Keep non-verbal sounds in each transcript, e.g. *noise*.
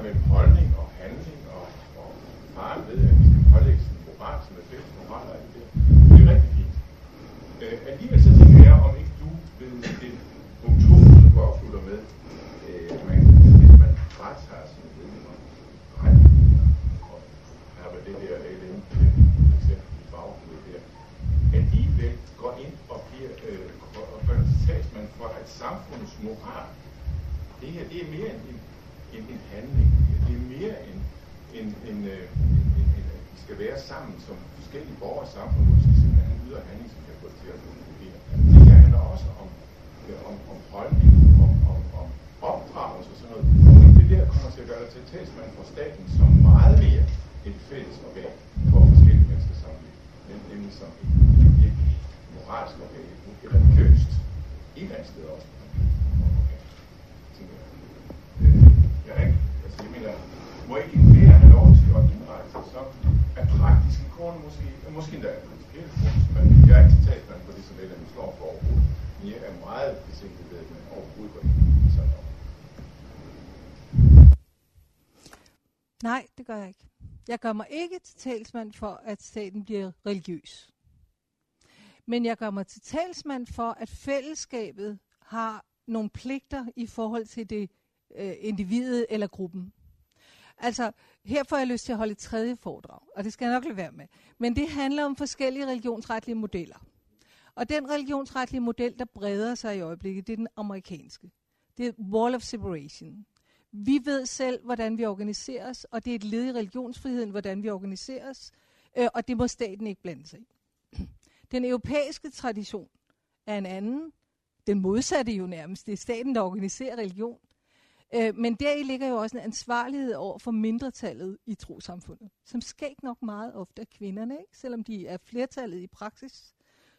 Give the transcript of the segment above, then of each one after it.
du mellem holdning og handling, og, og faren ved, at vi skal pålægge sin moral, som er fælles moral og alt det. Det er rigtig fint. Øh, alligevel så tænker jeg, om ikke du ved det punkt 2, du afslutter med, øh, at man, hvis man fratager sine medlemmer rettigheder, og her var det der LM eksempel i baghovedet der, alligevel går ind og bliver øh, og gør talsmand for, at samfundets moral, det her, det er mere end en, en, en handling. Det er mere end, en, en, øh, en, en, en, at vi skal være sammen som forskellige borgere i samfundet, hvor vi skal simpelthen en ydre handling, som kan få det til at fungere. Det her handler også om, øh, om, om holdning, om, om, om opdragelse og sådan noget. Det kommer til at gøre dig til talsmand for staten som meget mere et fælles organ for forskellige mennesker sammenliv, nemlig som et, et virkelig moralsk organ, et religiøst, et eller andet sted også. Jeg øh, ikke, altså jeg mener, må ikke en mere have lov til at indrette sig så af praktiske grunde, måske, måske endda af principielle grunde, men jeg er ikke talsmand for det, som LM står for overhovedet. Men jeg er meget besinket ved, at man overhovedet går ind i sådan noget. Nej, det gør jeg ikke. Jeg gør mig ikke til talsmand for, at staten bliver religiøs. Men jeg gør mig til talsmand for, at fællesskabet har nogle pligter i forhold til det øh, individet eller gruppen. Altså, her får jeg lyst til at holde et tredje foredrag, og det skal jeg nok lade være med. Men det handler om forskellige religionsretlige modeller. Og den religionsretlige model, der breder sig i øjeblikket, det er den amerikanske. Det er Wall of Separation. Vi ved selv, hvordan vi organiserer os, og det er et led i religionsfriheden, hvordan vi organiserer os, øh, og det må staten ikke blande sig i. *clears throat* Den europæiske tradition er en anden. Den modsatte jo nærmest. Det er staten, der organiserer religion. Øh, men deri ligger jo også en ansvarlighed over for mindretallet i trosamfundet, som skægt nok meget ofte af kvinderne, ikke? selvom de er flertallet i praksis,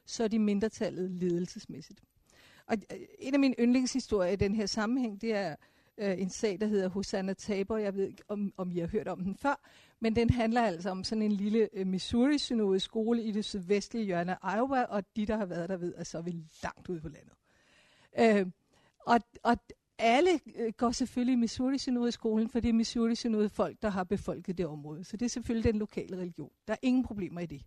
så er de mindretallet ledelsesmæssigt. Og øh, en af mine yndlingshistorier i den her sammenhæng, det er øh, en sag, der hedder Hosanna Tabor. Jeg ved ikke, om, om I har hørt om den før, men den handler altså om sådan en lille øh, missouri skole i det sydvestlige hjørne af Iowa, og de, der har været der, ved, at så er vi langt ude på landet. Øh, og, og alle øh, går selvfølgelig i missouri skolen, for det er missouri folk, der har befolket det område. Så det er selvfølgelig den lokale religion. Der er ingen problemer i det.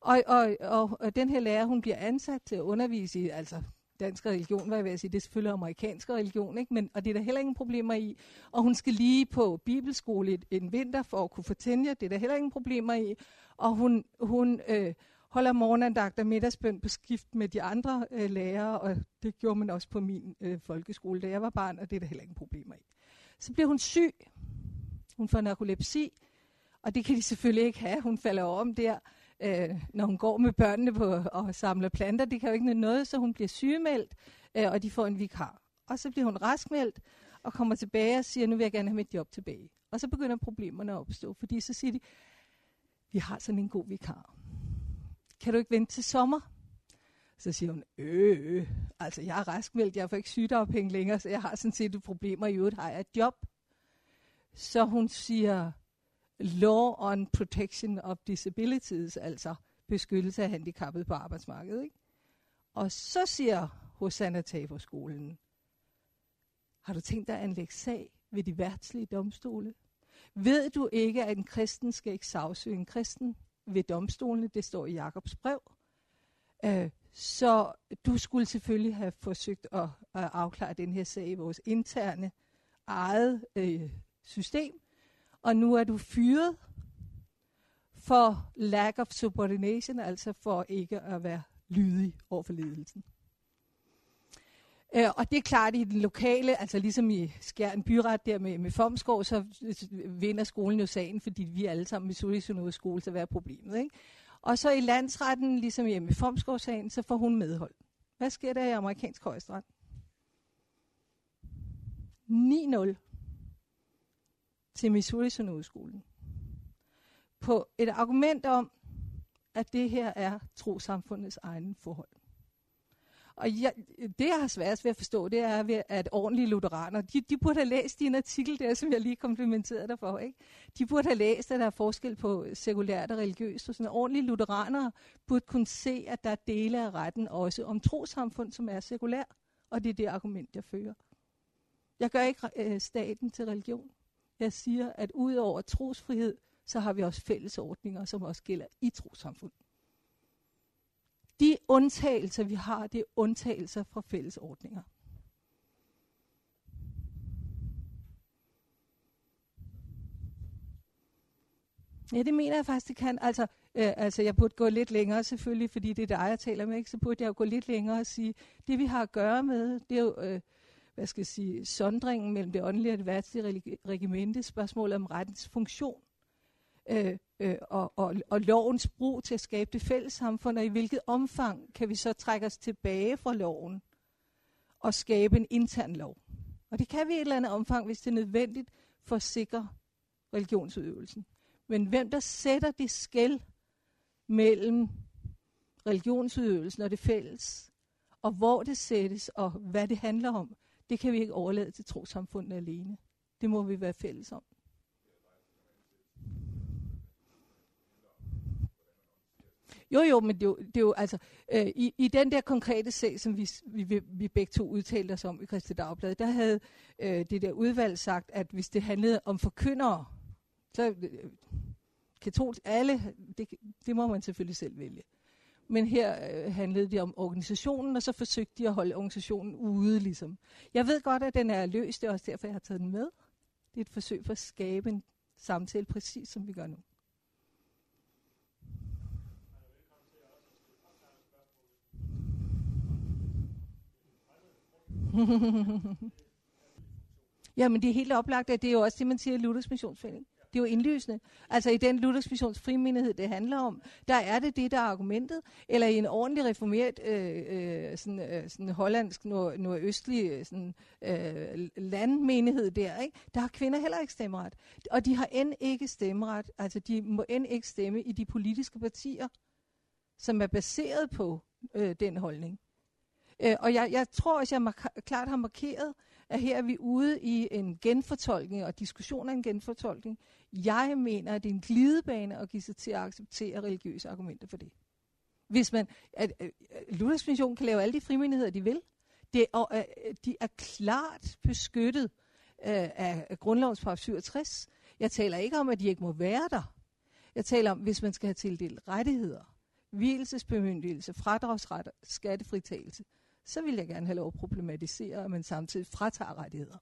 Og, og, og, og den her lærer, hun bliver ansat til at undervise i, altså dansk religion, hvad jeg vil sige, det er selvfølgelig amerikansk religion, ikke? Men, og det er der heller ingen problemer i. Og hun skal lige på bibelskole en vinter for at kunne fortænde, det er der heller ingen problemer i. Og hun, hun øh, holder morgenandagt og middagsbøn på skift med de andre øh, lærere, og det gjorde man også på min øh, folkeskole, da jeg var barn, og det er der heller ingen problemer i. Så bliver hun syg. Hun får narkolepsi, og det kan de selvfølgelig ikke have. Hun falder om der øh, når hun går med børnene på og samler planter. Det kan jo ikke noget, så hun bliver sygemeldt, øh, og de får en vikar. Og så bliver hun raskmeldt og kommer tilbage og siger, nu vil jeg gerne have mit job tilbage. Og så begynder problemerne at opstå, fordi så siger de, vi har sådan en god vikar. Kan du ikke vente til sommer? Så siger hun, øh, øh, altså jeg er raskmeldt, jeg får ikke sygdagpenge længere, så jeg har sådan set problemer, i øvrigt har jeg et job. Så hun siger, Law on Protection of Disabilities, altså beskyttelse af handicappede på arbejdsmarkedet. Ikke? Og så siger Hosanna Taberskolen, har du tænkt dig at anlægge sag ved de værtslige domstole? Ved du ikke, at en kristen skal ikke sagsøge en kristen ved domstolene? Det står i Jakobs brev. Øh, så du skulle selvfølgelig have forsøgt at, at afklare den her sag i vores interne eget øh, system og nu er du fyret for lack of subordination, altså for ikke at være lydig over for ledelsen. Øh, og det er klart, i den lokale, altså ligesom i Skjern byret der med, med Fomskov, så vinder skolen jo sagen, fordi vi alle sammen i Missouri skole, så hvad er problemet? Ikke? Og så i landsretten, ligesom i med Fomskov-sagen, så får hun medhold. Hvad sker der i amerikansk højesteret? 9-0 til Missouri Synodskolen. På et argument om, at det her er trosamfundets egen forhold. Og jeg, det, jeg har sværest ved at forstå, det er, at ordentlige lutheraner, de, de burde have læst din artikel der, som jeg lige komplimenterede dig for. Ikke? De burde have læst, at der er forskel på sekulært og religiøst. Og sådan ordentlige lutheraner burde kunne se, at der er dele af retten også om trosamfund, som er sekulær. Og det er det argument, jeg fører. Jeg gør ikke øh, staten til religion. Jeg siger, at udover trosfrihed, så har vi også fællesordninger, som også gælder i trosamfund. De undtagelser, vi har, det er undtagelser fra fællesordninger. Ja, det mener jeg faktisk, det kan. Altså, øh, altså, jeg burde gå lidt længere selvfølgelig, fordi det er dig, jeg taler med, ikke? så burde jeg jo gå lidt længere og sige, det vi har at gøre med, det er jo, øh, hvad skal jeg sige, sondringen mellem det åndelige og det værtslige regimente, spørgsmålet om rettens funktion øh, øh, og, og, og lovens brug til at skabe det fælles samfund, og i hvilket omfang kan vi så trække os tilbage fra loven og skabe en intern lov. Og det kan vi i et eller andet omfang, hvis det er nødvendigt for at sikre religionsudøvelsen. Men hvem der sætter det skæld mellem religionsudøvelsen og det fælles, og hvor det sættes, og hvad det handler om, det kan vi ikke overlade til trosamfundet alene. Det må vi være fælles om. Jo, jo, men det er jo, det er jo altså, øh, i, i den der konkrete sag, som vi, vi, vi begge to udtalte os om i Christi Dagblad, der havde øh, det der udvalg sagt, at hvis det handlede om forkyndere, så øh, katolsk, alle, det, det må man selvfølgelig selv vælge. Men her øh, handlede det om organisationen, og så forsøgte de at holde organisationen ude, ligesom. Jeg ved godt, at den er løst, det er også derfor, jeg har taget den med. Det er et forsøg for at skabe en samtale, præcis som vi gør nu. *laughs* Jamen det er helt oplagt, at det er jo også det, man siger i Luthers Missionsforening. Det er jo indlysende. Altså i den Luthers Missions frimindighed, det handler om, der er det det, der er argumentet. Eller i en ordentlig reformeret, øh, øh, sådan, øh, sådan hollandsk, nord, nordøstlig øh, sådan, øh, landmenighed der, ikke? der har kvinder heller ikke stemmeret. Og de har end ikke stemmeret, altså de må end ikke stemme i de politiske partier, som er baseret på øh, den holdning. Øh, og jeg, jeg tror også, jeg mark- klart har markeret, at her er vi ude i en genfortolkning og diskussion af en genfortolkning. Jeg mener, at det er en glidebane at give sig til at acceptere religiøse argumenter for det. Hvis man, at, øh, øh, at, at Luthers mission kan lave alle de frimenigheder, de vil. Det, og, at, øh, de er klart beskyttet uh, af grundlovens paragraf 67. Jeg taler ikke om, at de ikke må være der. Jeg taler om, hvis man skal have tildelt rettigheder, hvilesesbemyndigelse, fradragsret, skattefritagelse, så vil jeg gerne have lov at problematisere, men samtidig fratager rettigheder.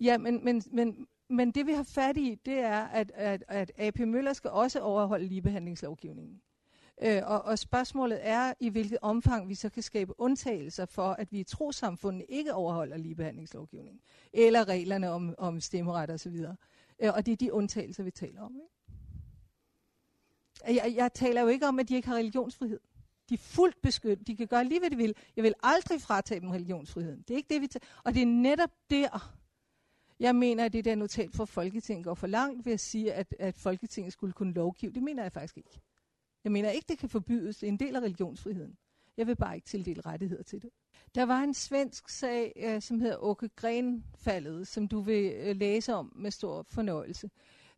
Ja, men, men, men, men det vi har fat i, det er, at, at, at AP Møller skal også overholde ligebehandlingslovgivningen. Øh, og, og spørgsmålet er, i hvilket omfang vi så kan skabe undtagelser for, at vi i trosamfundet ikke overholder ligebehandlingslovgivningen, eller reglerne om, om stemmeret osv. Øh, og det er de undtagelser, vi taler om. Ikke? Jeg, jeg taler jo ikke om, at de ikke har religionsfrihed. De er fuldt beskyttet. De kan gøre lige, hvad de vil. Jeg vil aldrig fratage dem religionsfriheden. Det er ikke det, vi tager. Og det er netop der, jeg mener, at det der notat for Folketinget går for langt ved at sige, at, at Folketinget skulle kunne lovgive. Det mener jeg faktisk ikke. Jeg mener ikke, det kan forbydes. Det er en del af religionsfriheden. Jeg vil bare ikke tildele rettigheder til det. Der var en svensk sag, øh, som hedder Åke Gren-faldet, som du vil øh, læse om med stor fornøjelse.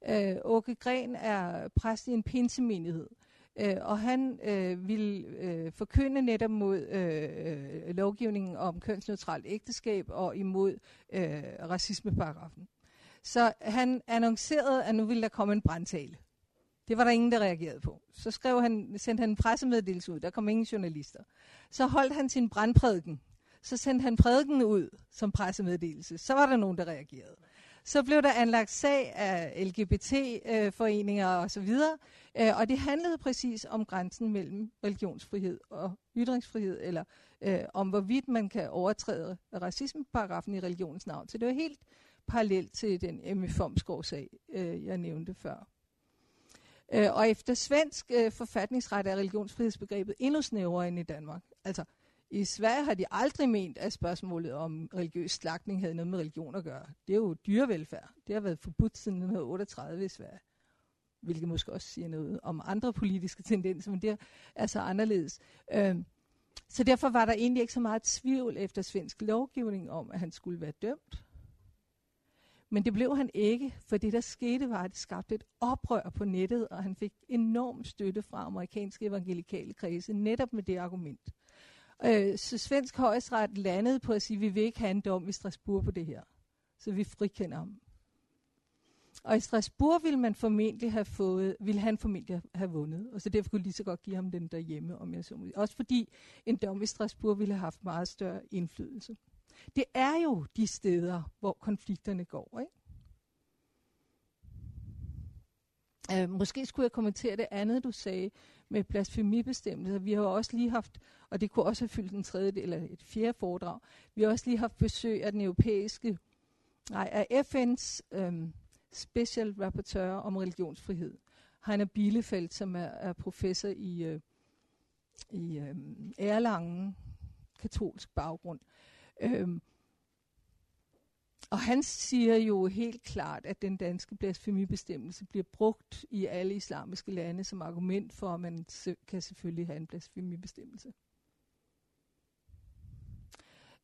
Øh, Åke Gren er præst i en pinsemenighed, øh, og han øh, vil øh, forkynde netop mod øh, øh lovgivningen om kønsneutralt ægteskab og imod øh, racismeparagrafen. Så han annoncerede, at nu ville der komme en brandtale. Det var der ingen, der reagerede på. Så skrev han, sendte han en pressemeddelelse ud. Der kom ingen journalister. Så holdt han sin brandprædiken. Så sendte han prædiken ud som pressemeddelelse. Så var der nogen, der reagerede. Så blev der anlagt sag af LGBT-foreninger øh, osv. videre. Øh, og det handlede præcis om grænsen mellem religionsfrihed og ytringsfrihed, eller øh, om hvorvidt man kan overtræde racismeparagrafen i religionens navn. Så det var helt parallelt til den Emmy Fomsgaard-sag, øh, jeg nævnte før. Øh, og efter svensk øh, forfatningsret er religionsfrihedsbegrebet endnu snævrere end i Danmark. Altså, I Sverige har de aldrig ment, at spørgsmålet om religiøs slagtning havde noget med religion at gøre. Det er jo dyrevelfærd. Det har været forbudt siden 1938 i Sverige. Hvilket måske også siger noget om andre politiske tendenser, men det er altså anderledes. Øh, så derfor var der egentlig ikke så meget tvivl efter svensk lovgivning om, at han skulle være dømt. Men det blev han ikke, for det der skete var, at det skabte et oprør på nettet, og han fik enorm støtte fra amerikanske evangelikale kredse, netop med det argument. Øh, så svensk højesteret landede på at sige, at vi vil ikke have en dom i Strasbourg på det her. Så vi frikender ham. Og i Strasbourg ville man formentlig have fået, ville han formentlig have vundet, og så derfor kunne lige så godt give ham den derhjemme, om jeg så må Også fordi en dom i Strasbourg ville have haft meget større indflydelse. Det er jo de steder, hvor konflikterne går, ikke? Øh, måske skulle jeg kommentere det andet, du sagde med blasfemibestemmelser. Vi har jo også lige haft, og det kunne også have fyldt en tredje eller et fjerde foredrag, vi har også lige haft besøg af den europæiske, nej, af FN's øhm, special rapporteur om religionsfrihed. Heiner Bielefeldt, som er, er professor i, øh, i øh, Erlangen, katolsk baggrund. Øhm, og han siger jo helt klart, at den danske blasfemibestemmelse bliver brugt i alle islamiske lande som argument for, at man kan selvfølgelig have en blasfemibestemmelse.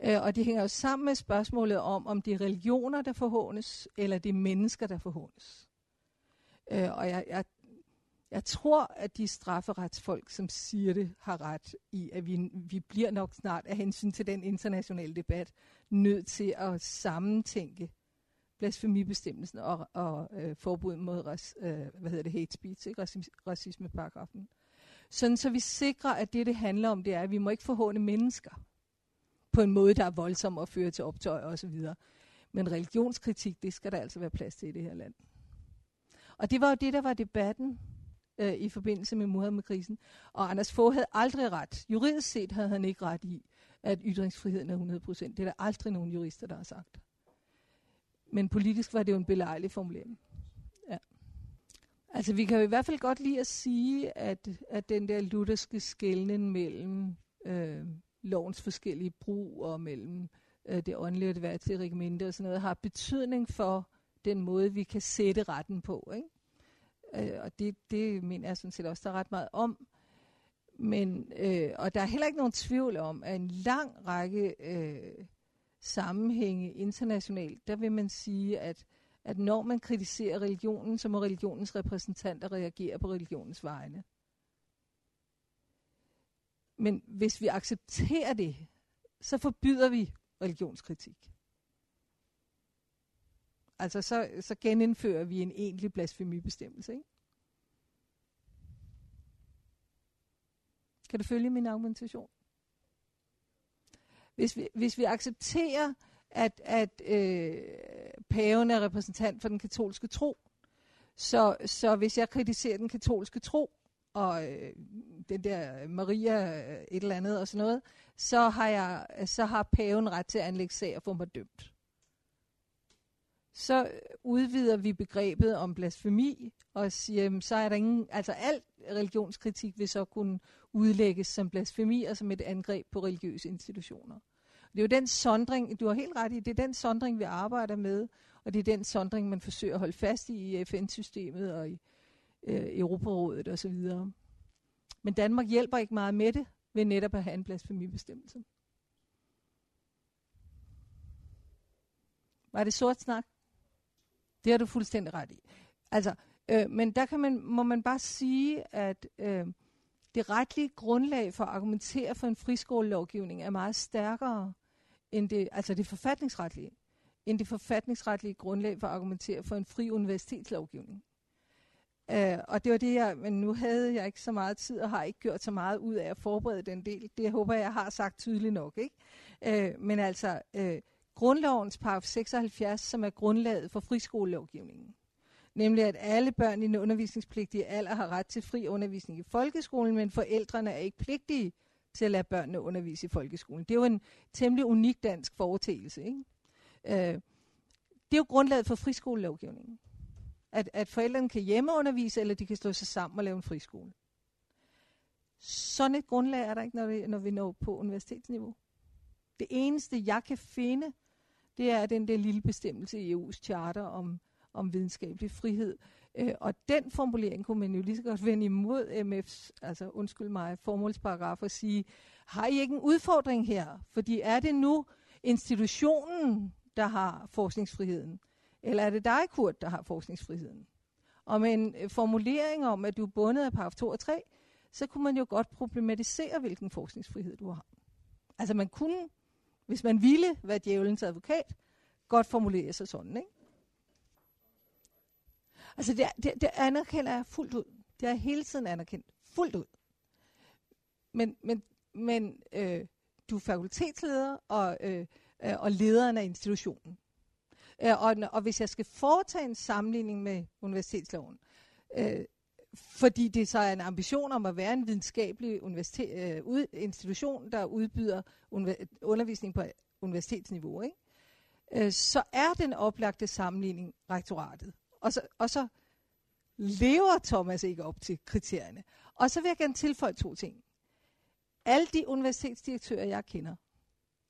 Øh, og det hænger jo sammen med spørgsmålet om, om det er religioner, der forhånes, eller det er mennesker, der forhånes. Øh, og jeg, jeg, jeg tror, at de strafferetsfolk, som siger det, har ret i, at vi, vi bliver nok snart af hensyn til den internationale debat nødt til at sammentænke blasfemibestemmelsen og, og øh, forbud mod ras, øh, hvad hedder det, hate speech, ikke? Racismeparagrafen. Sådan så vi sikrer, at det, det handler om, det er, at vi må ikke forhåne mennesker på en måde, der er voldsom og fører til optøj og så videre. Men religionskritik, det skal der altså være plads til i det her land. Og det var jo det, der var debatten øh, i forbindelse med Muhammed-krisen. Og Anders Fogh havde aldrig ret. Juridisk set havde han ikke ret i, at ytringsfriheden er 100%. Det er der aldrig nogen jurister, der har sagt. Men politisk var det jo en belejlig formulering. Ja. Altså vi kan jo i hvert fald godt lide at sige, at, at den der lutherske skældning mellem øh, lovens forskellige brug og mellem øh, det åndelige og det værtslige regimente og sådan noget, har betydning for den måde, vi kan sætte retten på. Ikke? Øh, og det, det mener jeg sådan set også, der er ret meget om. Men, øh, og der er heller ikke nogen tvivl om, at en lang række øh, sammenhænge internationalt, der vil man sige, at, at når man kritiserer religionen, så må religionens repræsentanter reagere på religionens vegne. Men hvis vi accepterer det, så forbyder vi religionskritik. Altså så, så genindfører vi en egentlig blasfemibestemmelse. Ikke? Kan du følge min argumentation? Hvis vi, hvis vi accepterer, at, at øh, paven er repræsentant for den katolske tro, så, så hvis jeg kritiserer den katolske tro, og øh, den der Maria øh, et eller andet og sådan noget, så har, jeg, så har paven ret til at anlægge sag og få mig dømt. Så udvider vi begrebet om blasfemi og siger, jamen, så er der ingen, altså al religionskritik vil så kunne udlægges som blasfemi og som et angreb på religiøse institutioner. Det er jo den sondring, du har helt ret i, det er den sondring, vi arbejder med, og det er den sondring, man forsøger at holde fast i i FN-systemet og i øh, Europarådet osv. Men Danmark hjælper ikke meget med det, ved netop at have en blasfemibestemmelse. Var det sort snak? Det har du fuldstændig ret i. Altså, øh, men der kan man, må man bare sige, at øh, det retlige grundlag for at argumentere for en friskolelovgivning er meget stærkere end det, altså det forfatningsretlige, end det forfatningsretlige grundlag for at argumentere for en fri universitetslovgivning. Øh, og det var det, jeg, men nu havde jeg ikke så meget tid, og har ikke gjort så meget ud af at forberede den del. Det håber jeg har sagt tydeligt nok. ikke. Øh, men altså, øh, grundlovens paragraf 76, som er grundlaget for friskolelovgivningen, nemlig at alle børn i den undervisningspligtige alder har ret til fri undervisning i folkeskolen, men forældrene er ikke pligtige til at lade børnene undervise i folkeskolen. Det er jo en temmelig unik dansk foretagelse. Ikke? Øh, det er jo grundlaget for friskolelovgivningen at, at forældrene kan hjemmeundervise, eller de kan slå sig sammen og lave en friskole. Sådan et grundlag er der ikke, når vi, når vi når på universitetsniveau. Det eneste, jeg kan finde, det er den der lille bestemmelse i EU's charter om, om videnskabelig frihed. Øh, og den formulering kunne man jo lige så godt vende imod MF's, altså undskyld mig, formålsparagraf og sige, har I ikke en udfordring her? Fordi er det nu institutionen, der har forskningsfriheden? Eller er det dig, Kurt, der har forskningsfriheden? Og med en øh, formulering om, at du er bundet af paragraf 2 og 3, så kunne man jo godt problematisere, hvilken forskningsfrihed du har. Altså man kunne, hvis man ville være djævelens advokat, godt formulere sig sådan, ikke? Altså det, det, det anerkender jeg fuldt ud. Det har jeg hele tiden anerkendt. Fuldt ud. Men, men, men øh, du er fakultetsleder og, øh, øh, og lederen af institutionen. Øh, og, og hvis jeg skal foretage en sammenligning med universitetsloven, øh, fordi det så er en ambition om at være en videnskabelig universitet, øh, institution, der udbyder undervisning på universitetsniveau, ikke? Øh, så er den oplagte sammenligning rektoratet. Og så, og så lever Thomas ikke op til kriterierne. Og så vil jeg gerne tilføje to ting. Alle de universitetsdirektører, jeg kender,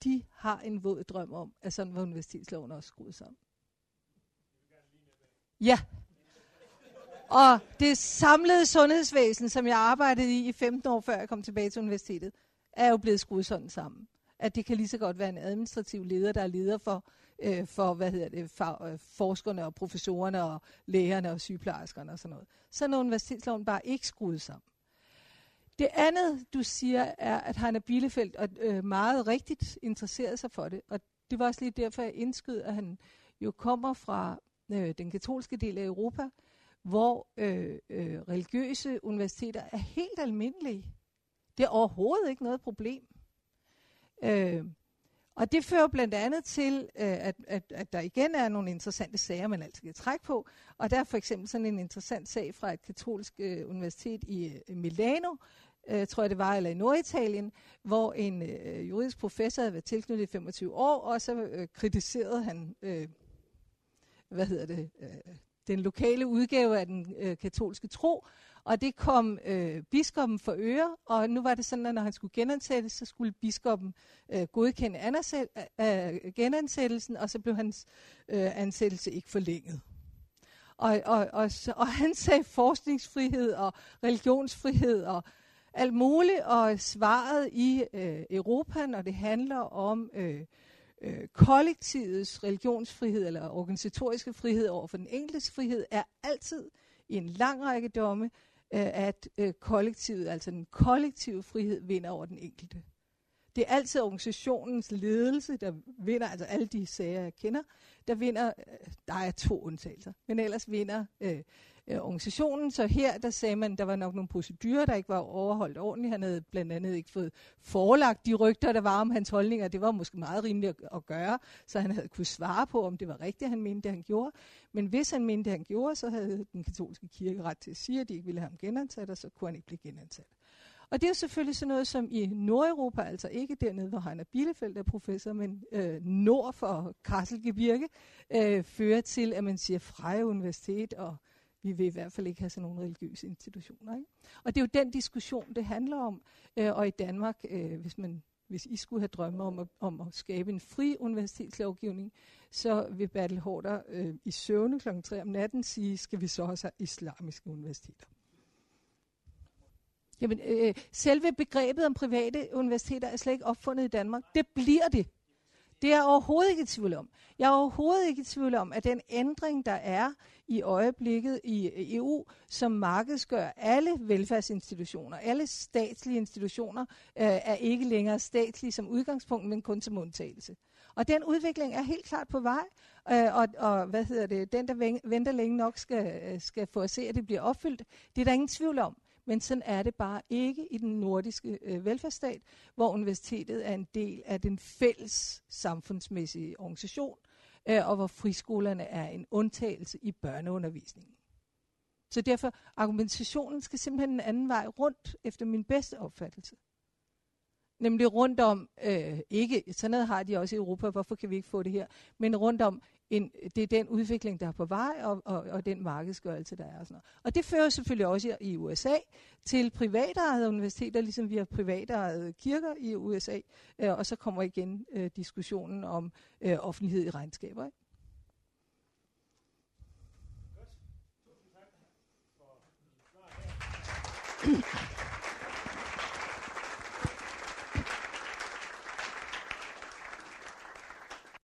de har en våd drøm om, at sådan var universitetsloven også skruet sammen. Ja. Og det samlede sundhedsvæsen, som jeg arbejdede i i 15 år, før jeg kom tilbage til universitetet, er jo blevet skruet sådan sammen. At det kan lige så godt være en administrativ leder, der er leder for, øh, for hvad hedder det, for, øh, forskerne og professorerne og lægerne og sygeplejerskerne og sådan noget. Så er universitetsloven bare ikke skruet sammen. Det andet, du siger, er, at Heiner Bielefeldt er øh, meget rigtigt interesseret sig for det. Og det var også lige derfor, jeg indskød, at han jo kommer fra øh, den katolske del af Europa, hvor øh, øh, religiøse universiteter er helt almindelige. Det er overhovedet ikke noget problem. Øh, og det fører blandt andet til, øh, at, at, at der igen er nogle interessante sager, man altid kan trække på. Og der er for eksempel sådan en interessant sag fra et katolsk øh, universitet i øh, Milano, øh, tror jeg det var, eller i Norditalien, hvor en øh, juridisk professor havde været tilknyttet i 25 år, og så øh, kritiserede han, øh, hvad hedder det, øh, den lokale udgave af den øh, katolske tro, og det kom øh, biskoppen for øre, og nu var det sådan, at når han skulle genansættes, så skulle biskoppen øh, godkende anersæt, øh, øh, genansættelsen, og så blev hans øh, ansættelse ikke forlænget. Og, og, og, så, og han sagde forskningsfrihed og religionsfrihed og alt muligt, og svaret i øh, Europa, når det handler om øh, øh, kollektivets religionsfrihed eller organisatoriske frihed over for den enkeltes frihed, er altid i en lang række domme, øh, at øh, kollektivet, altså den kollektive frihed, vinder over den enkelte. Det er altid organisationens ledelse, der vinder, altså alle de sager, jeg kender, der vinder, øh, der er to undtagelser, men ellers vinder øh, øh, organisationen. Så her, der sagde man, der var nok nogle procedurer, der ikke var overholdt ordentligt. Han havde blandt andet ikke fået forelagt de rygter, der var om hans holdninger. Det var måske meget rimeligt at, at gøre, så han havde kunne svare på, om det var rigtigt, han mente, det han gjorde. Men hvis han mente, det han gjorde, så havde den katolske kirke ret til at sige, at de ikke ville have ham genansat, og så kunne han ikke blive genansat. Og det er selvfølgelig sådan noget, som i Nordeuropa, altså ikke dernede, hvor Heiner Bielefeldt er professor, men øh, nord for Kasselgebirge, øh, fører til, at man siger Freie Universitet og vi vil i hvert fald ikke have sådan nogle religiøse institutioner. Ikke? Og det er jo den diskussion, det handler om. Øh, og i Danmark, øh, hvis man hvis I skulle have drømme om at, om at skabe en fri universitetslovgivning, så vil Bertel Hårder øh, i søvne kl. 3 om natten sige, skal vi så også have islamiske universiteter. Jamen, øh, øh, selve begrebet om private universiteter er slet ikke opfundet i Danmark. Det bliver det. Det er jeg overhovedet ikke i tvivl om. Jeg er overhovedet ikke i tvivl om, at den ændring, der er i øjeblikket i EU, som markedsgør alle velfærdsinstitutioner, alle statslige institutioner, øh, er ikke længere statslige som udgangspunkt, men kun som undtagelse. Og den udvikling er helt klart på vej, øh, og, og hvad hedder det, den, der venter længe nok, skal, øh, skal få at se, at det bliver opfyldt. Det er der ingen tvivl om. Men sådan er det bare ikke i den nordiske øh, velfærdsstat, hvor universitetet er en del af den fælles samfundsmæssige organisation, øh, og hvor friskolerne er en undtagelse i børneundervisningen. Så derfor, argumentationen skal simpelthen en anden vej rundt, efter min bedste opfattelse. Nemlig rundt om, øh, ikke, sådan noget har de også i Europa, hvorfor kan vi ikke få det her, men rundt om en, det er den udvikling, der er på vej, og, og, og den markedsgørelse, der er. Og, sådan noget. og det fører selvfølgelig også i USA til privatejede universiteter, ligesom vi har privatejede kirker i USA, øh, og så kommer igen øh, diskussionen om øh, offentlighed i regnskaber. Ikke? Godt. Tusind tak for